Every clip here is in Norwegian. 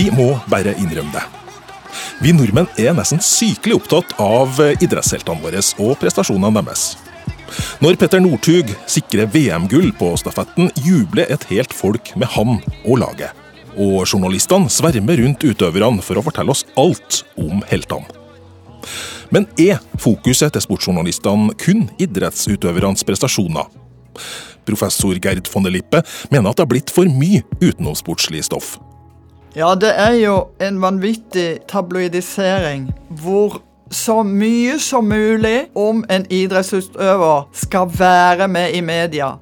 Vi må bare innrømme det. Vi nordmenn er nesten sykelig opptatt av idrettsheltene våre og prestasjonene deres. Når Petter Northug sikrer VM-gull på stafetten, jubler et helt folk med han og laget. Og journalistene svermer rundt utøverne for å fortelle oss alt om heltene. Men er fokuset til sportsjournalistene kun idrettsutøvernes prestasjoner? Professor Gerd von der Lippe mener at det har blitt for mye utenomsportslig stoff. Ja, det er jo en vanvittig tabloidisering hvor så mye som mulig om en idrettsutøver skal være med i media.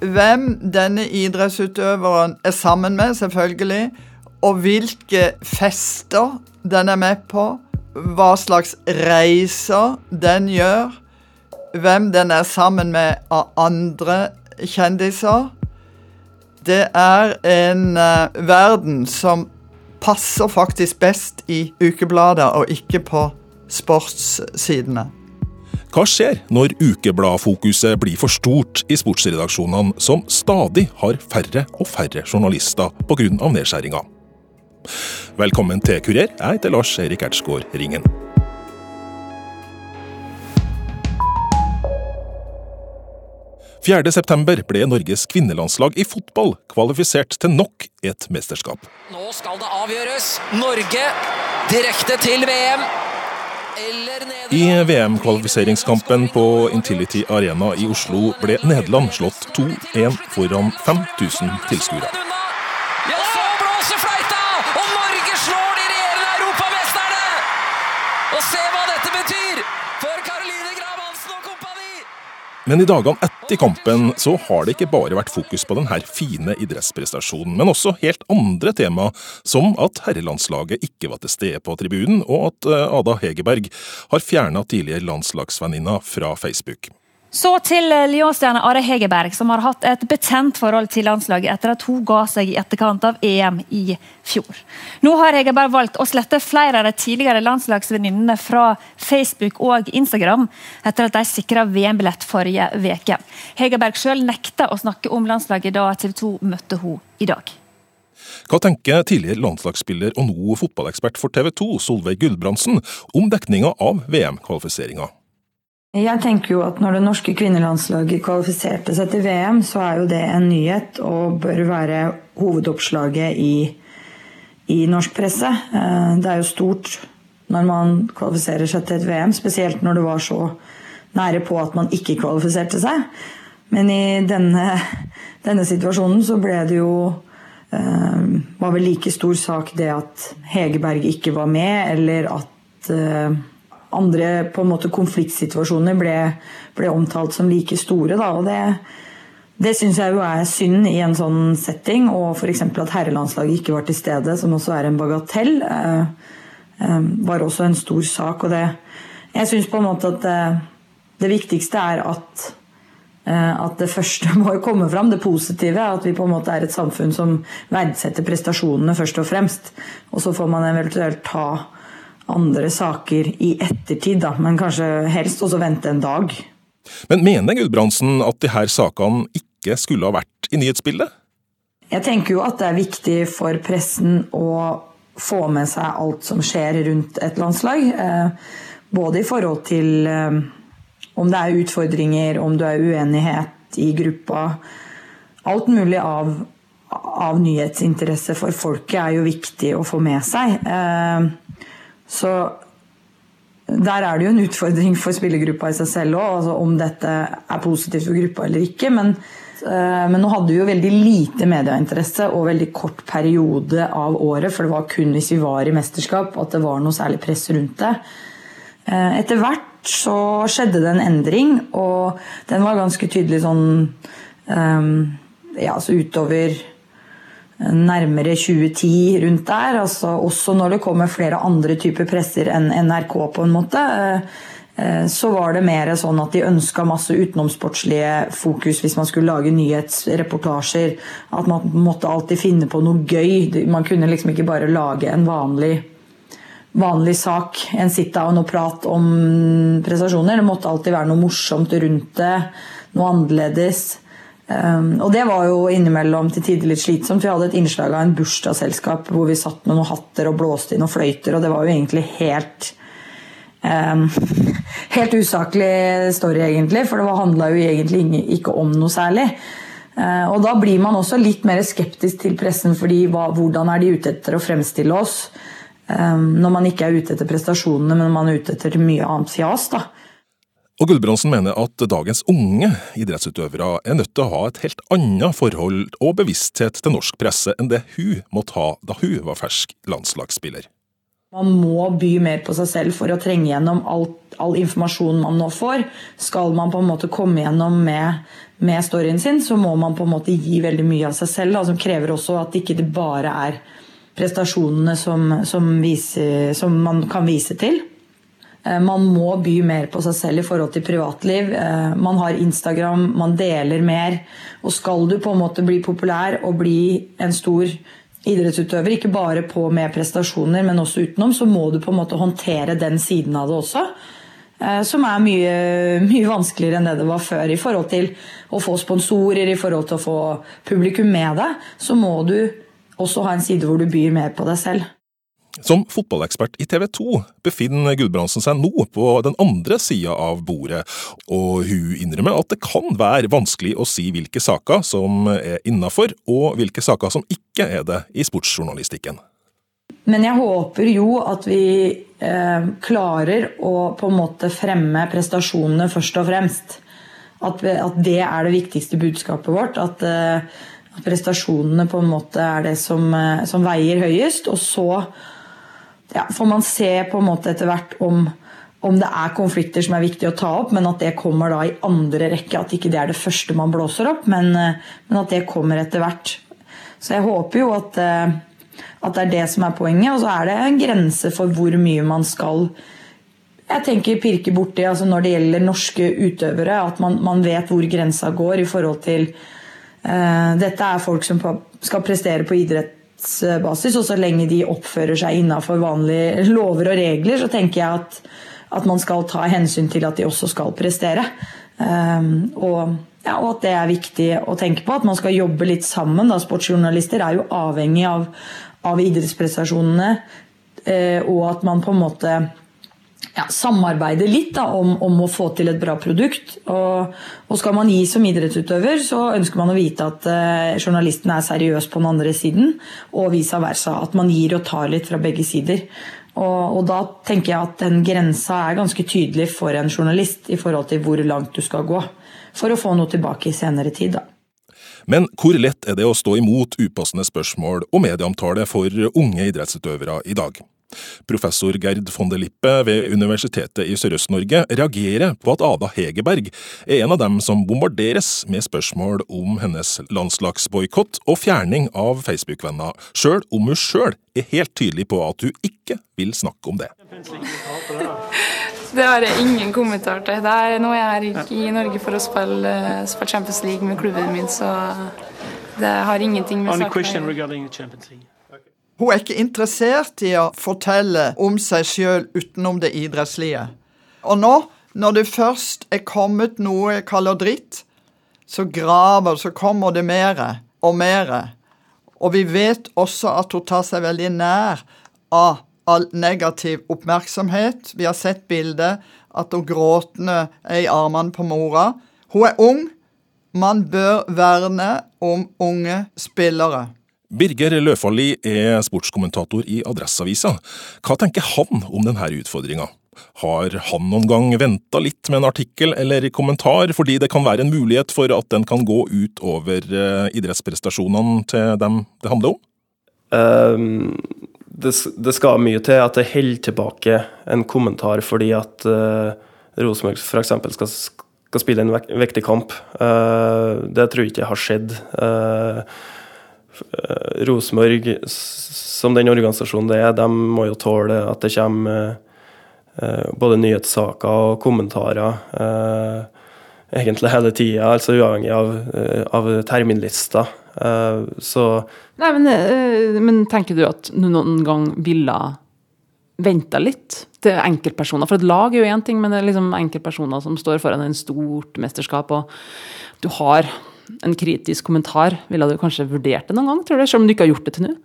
Hvem denne idrettsutøveren er sammen med, selvfølgelig, og hvilke fester den er med på, hva slags reiser den gjør, hvem den er sammen med av andre kjendiser. Det er en uh, verden som passer faktisk best i ukeblader og ikke på sportssidene. Hva skjer når ukebladfokuset blir for stort i sportsredaksjonene, som stadig har færre og færre journalister pga. nedskjæringa? Velkommen til Kurer. Jeg heter Lars Erik Ertsgaard Ringen. September ble Norges kvinnelandslag i fotball kvalifisert til nok et mesterskap. Nå skal det avgjøres. Norge direkte til VM. I VM-kvalifiseringskampen på Intility Arena i Oslo ble Nederland slått 2-1 foran 5000 tilskuere. Ja, så blåser fløyta! Og Norge slår de regjerende europamesterne! Og se hva dette betyr for Caroline Graham Hansen og kompani! Men i dagene etter kampen så har det ikke bare vært fokus på denne fine idrettsprestasjonen, men også helt andre tema, som at herrelandslaget ikke var til stede på tribunen, og at eh, Ada Hegerberg har fjerna tidligere landslagsvenninna fra Facebook. Så til Lyon-stjerne Are Hegerberg, som har hatt et betent forhold til landslaget etter at hun ga seg i etterkant av EM i fjor. Nå har Hegerberg valgt å slette flere av de tidligere landslagsvenninnene fra Facebook og Instagram, etter at de sikra VM-billett forrige uke. Hegerberg sjøl nekta å snakke om landslaget da TV 2 møtte hun i dag. Hva tenker tidligere landslagsspiller og nå fotballekspert for TV 2, Solveig Gulbrandsen, om dekninga av VM-kvalifiseringa? Jeg tenker jo at når det norske kvinnelandslaget kvalifiserte seg til VM, så er jo det en nyhet og bør være hovedoppslaget i, i norsk presse. Eh, det er jo stort når man kvalifiserer seg til et VM, spesielt når det var så nære på at man ikke kvalifiserte seg. Men i denne, denne situasjonen så ble det jo eh, Var vel like stor sak det at Hegerberg ikke var med, eller at eh, andre på en måte konfliktsituasjoner ble, ble omtalt som like store. Da, og det, det syns jeg jo er synd i en sånn setting. Og f.eks. at herrelandslaget ikke var til stede, som også er en bagatell, eh, eh, var også en stor sak. Og det, jeg syns på en måte at det, det viktigste er at eh, at det første må komme fram, det positive. At vi på en måte er et samfunn som verdsetter prestasjonene først og fremst. Og så får man eventuelt ta andre saker i ettertid, da, men kanskje helst også vente en dag. Men mener Gudbrandsen at de her sakene ikke skulle ha vært i nyhetsbildet? Jeg tenker jo at det er viktig for pressen å få med seg alt som skjer rundt et landslag. Eh, både i forhold til eh, om det er utfordringer, om det er uenighet i gruppa. Alt mulig av, av nyhetsinteresse for folket er jo viktig å få med seg. Så der er det jo en utfordring for spillergruppa i seg selv òg, altså om dette er positivt for gruppa eller ikke. Men, eh, men, nå hadde vi jo veldig lite medieinteresse og veldig kort periode av året, for det var kun hvis vi var i mesterskap at det var noe særlig press rundt det. Eh, etter hvert så skjedde det en endring, og den var ganske tydelig sånn um, Ja, altså utover nærmere 2010 rundt der. Altså også når det kommer flere andre typer presser enn NRK, på en måte. Eh, så var det mer sånn at de ønska masse utenomsportslige fokus hvis man skulle lage nyhetsreportasjer. At man måtte alltid finne på noe gøy. Man kunne liksom ikke bare lage en vanlig, vanlig sak, en sit-down og prat om prestasjoner. Det måtte alltid være noe morsomt rundt det, noe annerledes. Um, og det var jo innimellom til tider litt slitsomt. Vi hadde et innslag av en bursdagsselskap hvor vi satt med noen hatter og blåste i noen fløyter, og det var jo egentlig helt um, Helt usaklig story, egentlig, for det handla jo egentlig ikke om noe særlig. Uh, og da blir man også litt mer skeptisk til pressen, fordi hva, hvordan er de ute etter å fremstille oss? Um, når man ikke er ute etter prestasjonene, men man er ute etter mye annet fjas. da. Og Gulbrandsen mener at dagens unge idrettsutøvere er nødt til å ha et helt annet forhold og bevissthet til norsk presse enn det hun måtte ha da hun var fersk landslagsspiller. Man må by mer på seg selv for å trenge gjennom alt, all informasjonen man nå får. Skal man på en måte komme gjennom med, med storyen sin, så må man på en måte gi veldig mye av seg selv. Da, som krever også at ikke det bare er prestasjonene som, som, viser, som man kan vise til. Eh, man må by mer på seg selv i forhold til privatliv. Eh, man har Instagram, man deler mer. Og skal du på en måte bli populær og bli en stor idrettsutøver, ikke bare på med prestasjoner, men også utenom, så må du på en måte håndtere den siden av det også. Eh, som er mye, mye vanskeligere enn det det var før. I forhold til å få sponsorer, i forhold til å få publikum med deg, så må du også ha en side hvor du byr mer på deg selv. Som fotballekspert i TV 2 befinner Gudbrandsen seg nå på den andre sida av bordet, og hun innrømmer at det kan være vanskelig å si hvilke saker som er innafor, og hvilke saker som ikke er det i sportsjournalistikken. Men jeg håper jo at vi eh, klarer å på en måte fremme prestasjonene først og fremst. At, at det er det viktigste budskapet vårt. At, eh, at prestasjonene på en måte er det som, eh, som veier høyest. Og så ja, får man se på en måte etter hvert om, om det er konflikter som er viktig å ta opp, men at det kommer da i andre rekke. At ikke det er det første man blåser opp, men, men at det kommer etter hvert. Så jeg håper jo at, eh, at, det er det som er poenget. Og så er det en grense for hvor mye man skal jeg tenker pirke borti altså når det gjelder norske utøvere. At man, man vet hvor grensa går i forhold til uh, Dette er folk som skal prestere på idrett rettsbasis, og så lenge de oppfører seg innafor vanlige lover og regler, så tenker jeg at, at, man skal ta hensyn til at de også skal prestere. Um, og, ja, og, at det er viktig å tenke på, at man skal jobbe litt sammen. Da. Sportsjournalister er jo avhengig av, av idrettsprestasjonene, uh, og at man på en måte ja, samarbeide litt da, om, om, å få til et bra produkt. Og, og, skal man gi som idrettsutøver, så ønsker man å vite at eh, journalisten er seriøs på den andre siden, og vice versa. At man gir og tar litt fra begge sider. Og, og, da tenker jeg at den grensa er ganske tydelig for en journalist i forhold til hvor langt du skal gå. For å få noe tilbake i senere tid, da. Men hvor lett er det å stå imot upassende spørsmål og medieomtale for unge idrettsutøvere i dag? Professor Gerd von der Lippe ved Universitetet i Sørøst-Norge reagerer på at Ada Hegerberg er en av dem som bombarderes med spørsmål om hennes landslagsboikott og fjerning av Facebook-venner, sjøl om hun sjøl er helt tydelig på at hun ikke vil snakke om det. Det har jeg ingen kommentar til. Det er nå jeg her ikke i Norge for å spille, spille Champions League med klubben min, så det har ingenting med saken å gjøre. Hun er ikke interessert i å fortelle om seg sjøl utenom det idrettslige. Og nå, når det først er kommet noe jeg kaller dritt, så graver, så kommer det mere og mere. Og vi vet også at hun tar seg veldig nær av all negativ oppmerksomhet. Vi har sett bildet at hun gråtende er i armene på mora. Hun er ung. Man bør verne om unge spillere. Birger Løfaldli er sportskommentator i Adresseavisa. Hva tenker han om denne utfordringa? Har han noen gang venta litt med en artikkel eller kommentar, fordi det kan være en mulighet for at den kan gå ut over uh, idrettsprestasjonene til dem det handler om? Um, det, det, skal mye til at det holder tilbake en kommentar fordi at uh, Rosenborg f.eks. Skal, skal spille en vektig kamp. Uh, det tror jeg ikke har skjedd. Uh, Eh, Rosenborg, som den organisasjonen det er, de må jo tåle at det kommer eh, både nyhetssaker og kommentarer egentlig hele tida, altså uavhengig av, av terminlister. Så Nei, men, men, tenker du at du noen gang ville venta litt til enkeltpersoner? For et lag er jo én ting, men det er liksom enkeltpersoner som står foran en stort mesterskap, og du har en kritisk kommentar, ville du kanskje vurdert det noen gang, tror du? Selv om du ikke har gjort det til nå?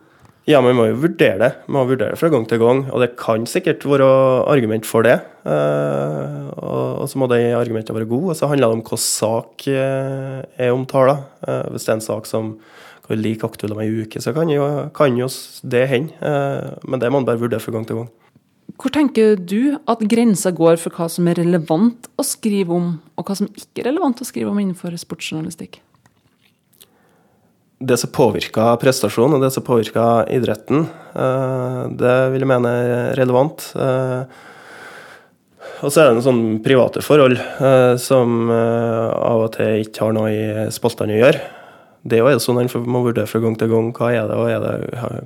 Ja, men vi må jo vurdere det. Vi må vurdere det fra gang til gang, og det kan sikkert være argument for det. Eh, og så må de argumentene være gode, og så handler det om hvilken sak eh, er omtala. Eh, hvis det er en sak som er like aktuell om ei uke, så kan jo, kan jo det hende. Men det må man bare vurdere fra gang til gang. Hvor tenker du at grensa går for hva som er relevant å skrive om, og hva som ikke er relevant å skrive om innenfor sportsjournalistikk? Det som påvirker prestasjonen og det som påvirker idretten, eh, det vil jeg mene er relevant. Eh, og så er det noen sånne private forhold eh, som av og til ikke har noe i spaltene å gjøre. Det er jo sånn man må vurdere fra gang til gang. Hva er det, og er det,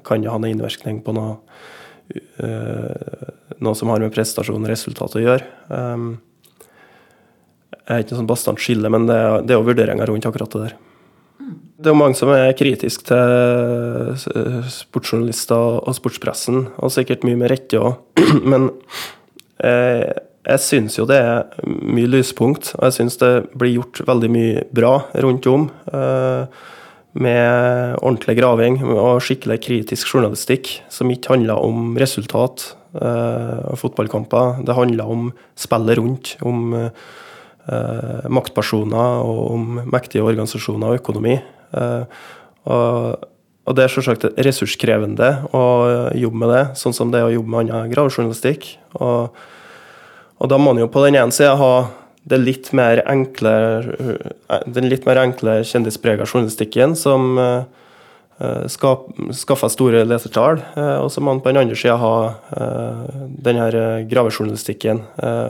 kan det ha noen innvirkning på noe noe som har med prestasjon og resultat å gjøre. Jeg er ikke noe sånn bastant skille, men det er, det er jo vurderinger rundt akkurat det der. Det er jo mange som er kritiske til eh, sportsjournalister og sportspressen, og sikkert mye med rette òg. Men jeg, jeg syns jo det er mye lyspunkt, og jeg syns det blir gjort veldig mye bra rundt om. Eh, med ordentlig graving og skikkelig kritisk journalistikk, som ikke handler om resultat av eh, fotballkamper. Det handler om spillet rundt, om uh, maktpersoner og om mektige organisasjoner og økonomi. Uh, og, og, det er selvsagt ressurskrevende å jobbe med det, sånn som det er å jobbe med annen gravejournalistikk. Og, og da må man jo på den ene sida ha det litt mer enkle, eh, den litt mer enkle kjendisprega journalistikken som uh, skaffer store lesertall. og så må man på den andre sida ha uh, den her gravejournalistikken.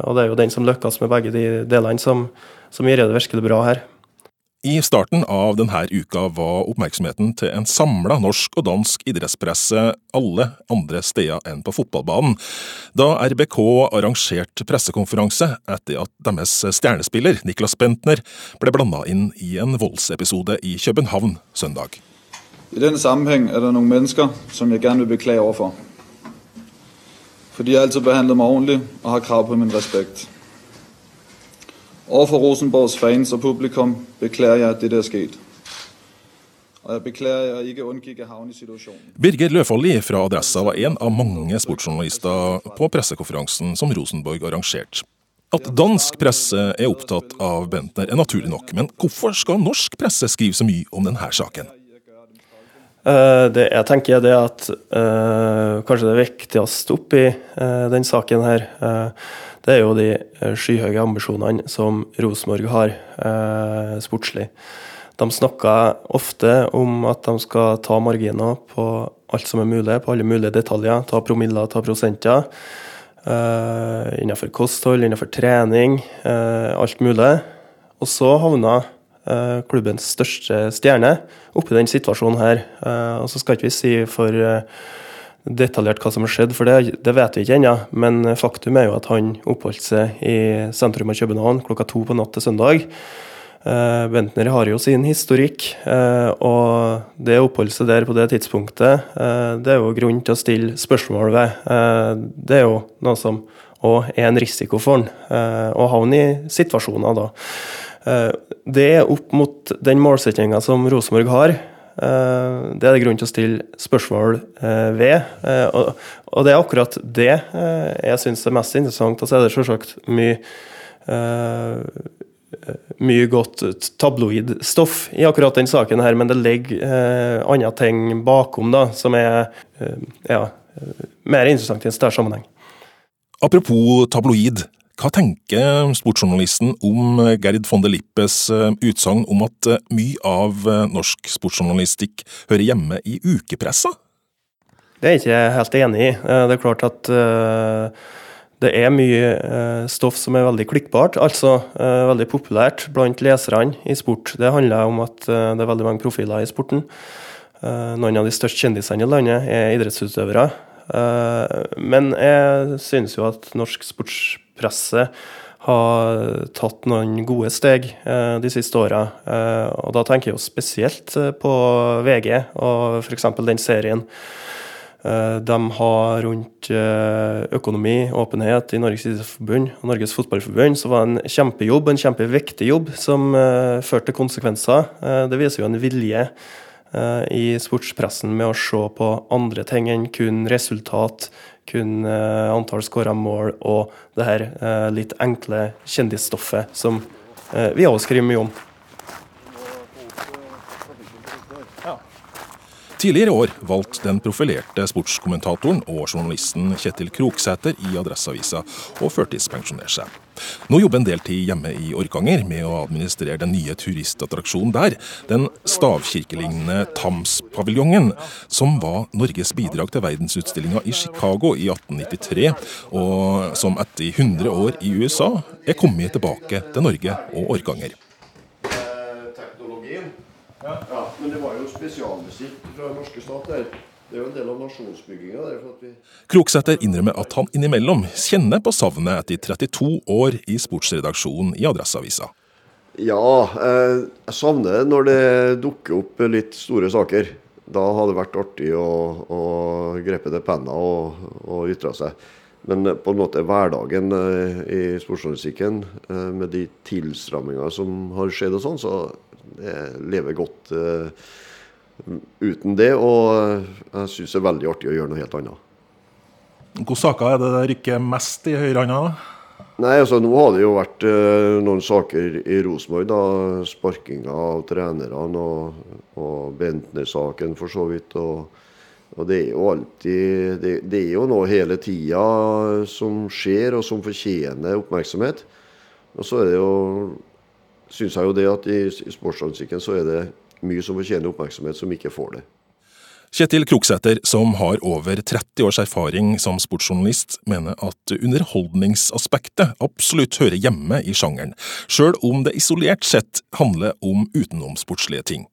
og det er jo den som lykkes med begge de delene, som, som gjør det virkelig bra her. I starten av denne uka var oppmerksomheten til en samla norsk og dansk idrettspresse alle andre steder enn på fotballbanen, da RBK arrangerte pressekonferanse etter at deres stjernespiller Niklas Bentner ble blanda inn i en voldsepisode i København søndag. I den sammenheng er det noen mennesker som jeg gjerne vil beklage overfor. For de har alltid behandlet meg ordentlig og har krav på min respekt. Overfor Rosenborgs fans og publikum beklager jeg at det er skjedde. Og jeg beklager ikke unngikk å havne i situasjonen. Birger Løfaldli fra Adressa var en av mange sportsjournalister på pressekonferansen som Rosenborg arrangerte. At dansk presse er opptatt av Bentner er naturlig nok, men hvorfor skal norsk presse skrive så mye om denne saken? Eh, det jeg tenker er at uh, kanskje det viktigste oppi uh, den saken her, det er jo de skyhøye ambisjonene som Rosenborg har sportslig. De snakker ofte om at de skal ta marginer på alt som er mulig, på alle mulige detaljer. Ta promiller, ta prosenter. innenfor kosthold, innenfor trening, alt mulig. Og så havner Eh, klubbens største stjerne oppi den situasjonen her. Eh, og så skal ikke vi si for eh, detaljert hva som har skjedd, for det, det vet vi ikke ennå. Men faktum er jo at han oppholdt seg i sentrum av København klokka to på natt til søndag. Bentner har jo sin historikk, og det oppholdet seg der på det tidspunktet, det er jo grunn til å stille spørsmål ved. Det er jo noe som òg er en risiko for han, å havne i situasjoner da. Eh, det er opp mot den målsettinga som Rosenborg har. Eh, det er det grunn til å stille spørsmål eh, ved. Og det er akkurat det jeg syns er mest interessant. Og så er det selvsagt mye mye godt tabloid stoff i akkurat den saken her, men det ligger eh, andre ting bakom da, som er eh, ja, mer interessant i en større sammenheng. Apropos tabloid. Hva tenker sportsjournalisten om Gerd von der Lippes eh, utsagn om at eh, mye av eh, norsk sportsjournalistikk hører hjemme i ukepressa? Det er jeg ikke helt enig i. Det er klart at det er mye stoff som er veldig klikkbart, altså veldig populært blant leserne i sport. Det handler om at det er veldig mange profiler i sporten. Noen av de største kjendisene i landet er idrettsutøvere. Men jeg synes jo at norsk sports presset har tatt noen gode steg eh, de siste åra. Eh, og da tenker jeg jo spesielt eh, på VG og f.eks. den serien De har rundt økonomi, åpenhet i Norges idrettsforbund og Norges fotballforbund, så var det en kjempejobb, en kjempeviktig jobb, som førte til konsekvenser. Det viser jo en vilje i sportspressen med å se på andre ting enn kun resultat, kun antall skåra mål og det her litt enkle kjendisstoffet som vi også skriver mye om. Tidligere i år valgte den profilerte sportskommentatoren og journalisten Kjetil Kroksæter i Adresseavisa å førtidspensjonere seg. Nå jobber en deltid hjemme i Orkanger med å administrere den nye turistattraksjonen der, den stavkirkelignende Tams-paviljongen, som var Norges bidrag til verdensutstillinga i Chicago i 1893, og som etter 100 år i USA er kommet tilbake til Norge og Orkanger. Ja, men det var jo spesialmusikk fra norske stat der. Det er jo en del av nasjonsbygginga. Vi... Kroksæter innrømmer at han innimellom kjenner på savnet etter 32 år i sportsredaksjonen i Adresseavisa. Ja, eh, jeg savner det når det dukker opp litt store saker. Da hadde det vært artig å, å grepe det penna og, og ytre seg. Men på en måte hverdagen eh, i sportsjournalistikken, eh, med de tilstrammingene som har skjedd og sånn, så lever godt uh, uten det. Og jeg syns det er veldig artig å gjøre noe helt annet. Hvilke saker er det det rykker mest i høyrehånda? Nei, altså Nå har det jo vært uh, noen saker i Rosenborg. Sparkinga av trenerne og, og Bentner-saken for så vidt. og og det er jo alltid det, det, er jo noe hele tida som skjer, og som fortjener oppmerksomhet. Og så er det jo syns jeg jo det at i, i sportsjournalistikken så er det mye som fortjener oppmerksomhet, som ikke får det. Kjetil Kroksæter, som har over 30 års erfaring som sportsjournalist, mener at underholdningsaspektet absolutt hører hjemme i sjangeren, sjøl om det isolert sett handler om utenomsportslige ting.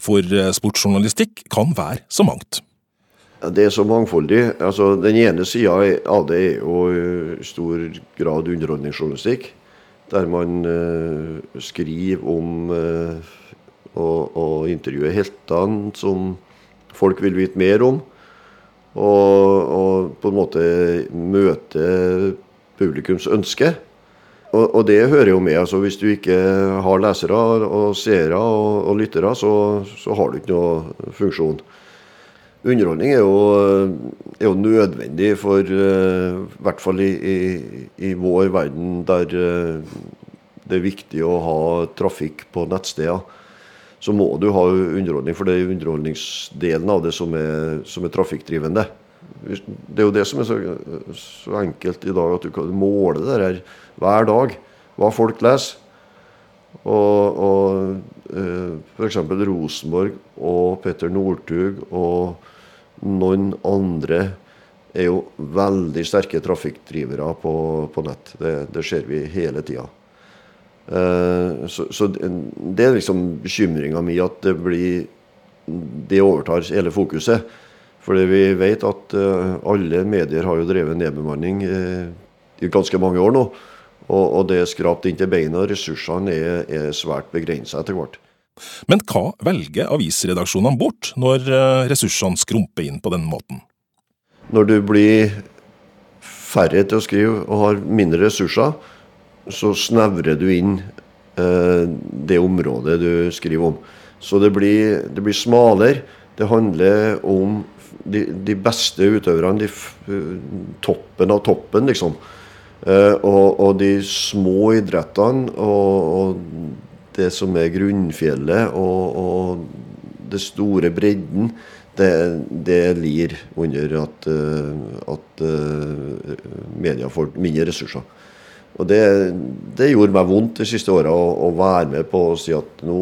For eh, sportsjournalistikk kan være så mangt. Det er så mangfoldig. Altså, den ene sida av det er jo i stor grad underholdningsjournalistikk der man uh, skriver om uh, og, og intervjuer heltene som folk vil vite mer om. Og, og på en måte møte publikums ønske. Og, og, det hører jo med. altså Hvis du ikke har lesere og seere og, og lyttere, så, så, har du ikke noe funksjon. Underholdning er jo, er jo nødvendig for uh, i hvert fall i, i, i, vår verden, der uh, det er viktig å ha trafikk på nettsteder. Så må du ha underholdning, for det er underholdningsdelen av det som er, som er trafikkdrivende. Det er jo det som er så, så, enkelt i dag, at du kan måle det her hver dag. Hva folk leser. Og, og uh, f.eks. Rosenborg og Petter Northug og noen andre er jo veldig sterke trafikkdrivere på, på nett. Det, det ser vi hele tida. Uh, så, så, det er liksom bekymringa mi at det blir Det overtar hele fokuset. Fordi vi vet at uh, alle medier har jo drevet nedbemanning uh, i ganske mange år nå. Og, og det er skrapt inn til beina. Ressursene er, er svært begrensa etter hvert. Men hva velger avisredaksjonene bort, når eh, ressursene skrumper inn på den måten? Når du blir færre til å skrive og har mindre ressurser, så snevrer du inn eh, det området du skriver om. Så det blir, det blir smalere. Det handler om de, de beste utøverne, de, toppen av toppen, liksom. Eh, og, og, de små idrettene og, og det som er grunnfjellet og, og det store bredden, det, det lir under at, eh, at eh, media får mindre ressurser. Og det, det, gjorde meg vondt de siste åra å, å, være med på å si at nå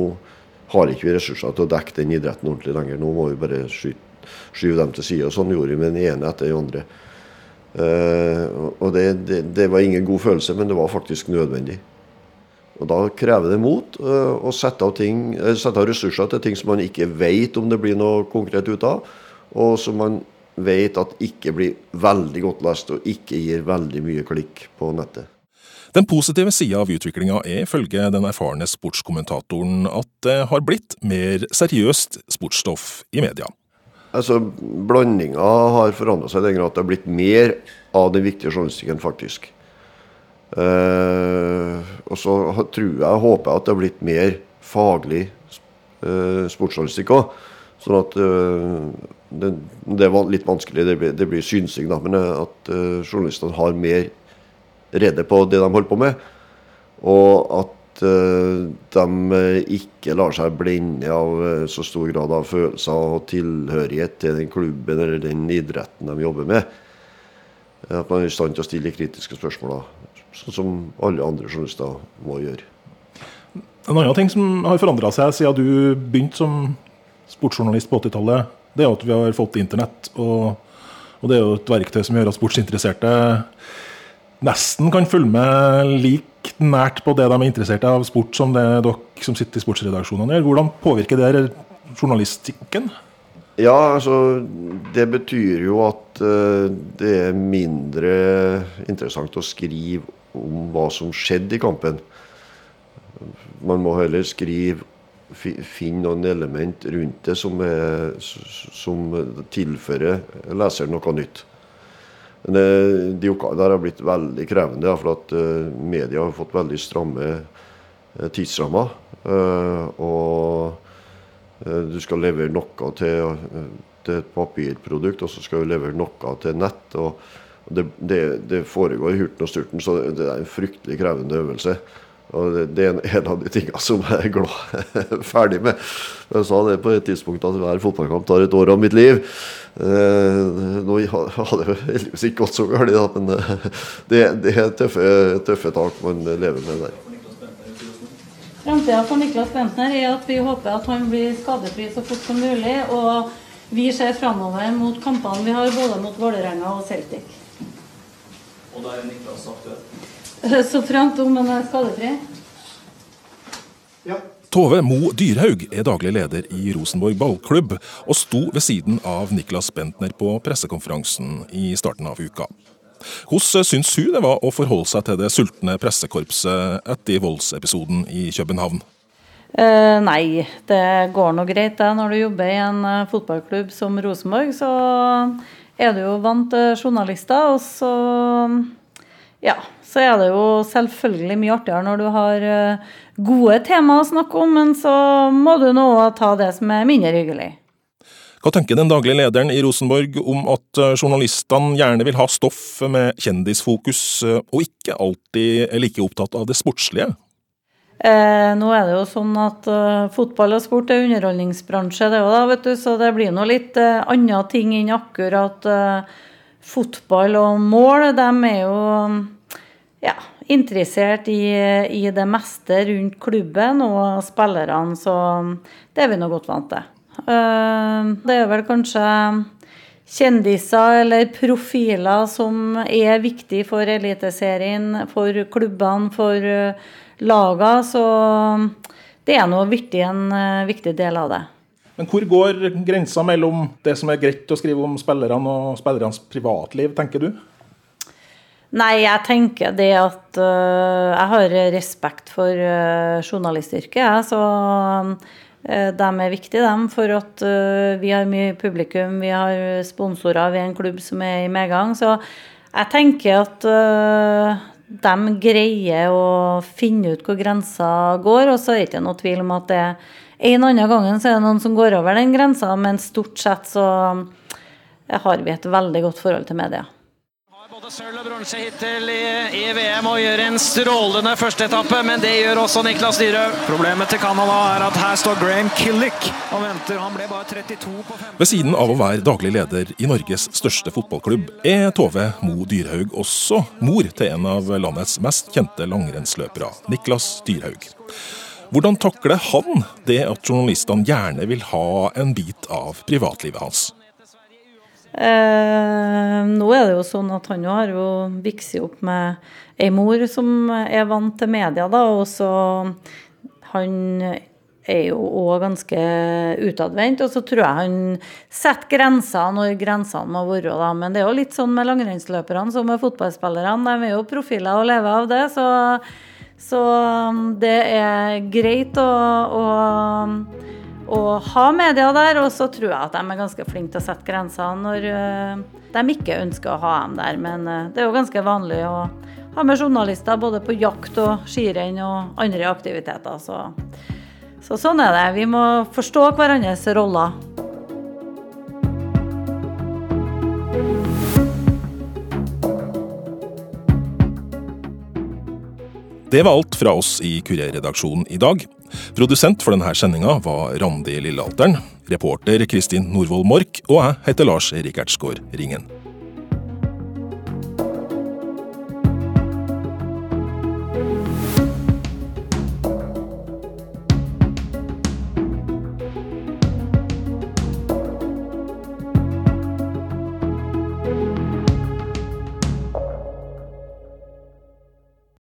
har ikke vi ressurser til å dekke den idretten ordentlig lenger. Nå må vi bare skyve dem til side. Og sånn gjorde vi med den ene etter den andre. Uh, og det, det, det, var ingen god følelse, men det var faktisk nødvendig. Og Da krever det mot uh, å sette av, ting, uh, sette av, ressurser til ting som man ikke vet om det blir noe konkret ut av, og som man vet at ikke blir veldig godt lest og ikke gir veldig mye klikk på nettet. Den positive sida av utviklinga er ifølge den erfarne sportskommentatoren at det har blitt mer seriøst sportsstoff i media. altså, Blandinga har forandra seg i den grad at det har blitt mer av den viktige journalistikken, faktisk. Uh, og så tror jeg, håper jeg at det har blitt mer faglig uh, sportsjournalistikk òg. Sånn at uh, det, det, er litt vanskelig, det blir, det blir synsing, da, men at journalistene har mer redde på det de holder på med. Og at de ikke lar seg blende av så stor grad av følelser og tilhørighet til den klubben eller den idretten de jobber med. At man er i stand til å stille kritiske spørsmål, da, sånn som alle andre journalister må gjøre. En annen ting som har forandra seg siden du begynte som sportsjournalist på 80-tallet, det er at vi har fått internett. Og, og, det er jo et verktøy som gjør at sportsinteresserte nesten kan følge med like nært på det de er interessert av sport, som det dere som sitter i sportsredaksjonene gjør. Hvordan påvirker det journalistikken? Ja, altså Det betyr jo at uh, det er mindre interessant å skrive om hva som skjedde i kampen. Man må heller skrive finne noen element rundt det som, er, som tilfører leseren noe nytt. Men eh, de har blitt veldig krevende, for at uh, media har fått veldig stramme uh, tidsrammer. Og du skal levere noe til, til, et papirprodukt, og så skal du levere noe til nett. og det, det, det foregår i hurten og sturten, så det er en fryktelig krevende øvelse. Og det, det, er en av de tingene som jeg er glad ferdig med. Jeg sa det på et tidspunkt at hver fotballkamp tar et år av mitt liv. Eh, nå hadde det heldigvis ikke gått så galt, men eh, det, det, er tøffe, tøffe tak man lever med der. Framtida for Niklas Bentner er at vi håper at han blir skadefri så fort som mulig. Og vi ser framover mot kampene vi har både mot Vålerenga og Celtic. Og da er Niklas aktuell? Så fremt om han er skadefri? Ja. Tove Mo Dyrhaug er daglig leder i Rosenborg ballklubb, og sto ved siden av Niklas Bentner på pressekonferansen i starten av uka. Hvordan syns hun det var å forholde seg til det sultne pressekorpset etter voldsepisoden i København? Eh, nei, det går nå greit det. Når du jobber i en fotballklubb som Rosenborg, så er du jo vant til journalister. Og så ja, så er det jo selvfølgelig mye artigere når du har eh, gode temaer å snakke om, men så må du nå ta det som er mindre hyggelig. Hva tenker den daglige lederen i Rosenborg om at eh, journalistene gjerne vil ha stoff med kjendisfokus, eh, og ikke alltid er like opptatt av det sportslige? Eh, nå er det jo sånn at uh, fotball og sport er underholdningsbransje, det òg, vet du. Så det blir nå litt uh, andre ting enn akkurat uh, fotball og mål. De er jo ja, interessert i, i, det meste rundt klubben og spillerne, så det er vi nå godt vant til. Uh, det er vel kanskje kjendiser eller profiler som er viktig for Eliteserien, for klubbene, for eh, lagene, så det er nå viktig en eh, viktig del av det. Men hvor går grensa mellom det som er greit å skrive om spillerne og spillernes privatliv, tenker du? Nei, jeg tenker det at uh, jeg har respekt for journalistyrket, jeg. Så de er viktige, dem. For at vi har mye publikum, vi har sponsorer, vi er en klubb som er i medgang. Så jeg tenker at de greier å finne ut hvor grensa går. Og så er det ikke noe tvil om at det en annen gangen så er det noen som går over den grensa, men stort sett så har vi et veldig godt forhold til media sølv og bronse hittil i, i, VM og gjør en strålende førsteetappe, men det gjør også Niklas Dyrhaug. Problemet til Canada er at her står Graham Killick og venter. Han ble bare 32 på 5. Ved siden av å være daglig leder i Norges største fotballklubb, er Tove Mo Dyrhaug også mor til en av landets mest kjente langrennsløpere, Niklas Dyrhaug. Hvordan takler han det at journalistene gjerne vil ha en bit av privatlivet hans? Eh, nå er det jo sånn at han jo har jo vokst opp med ei mor som er vant til media, da, og så Han er jo òg ganske utadvendt, og så tror jeg han setter grenser når grensene må være, da. Men det er jo litt sånn med langrennsløperne som med fotballspillerne. De er jo profiler og lever av det, så, så det er greit å, å å ha media der, og så tror jeg at de er ganske flinke til å sette grenser når de ikke ønsker å ha dem der. Men det er jo ganske vanlig å ha med journalister både på jakt og skirenn og andre aktiviteter. Så, så sånn er det. Vi må forstå hverandres roller. Det var alt fra oss i Kurerredaksjonen i dag. Produsent for denne sendinga var Randi Lillealteren. Reporter Kristin Norvoll Mork. Og jeg heter Lars Rikardskår Ringen.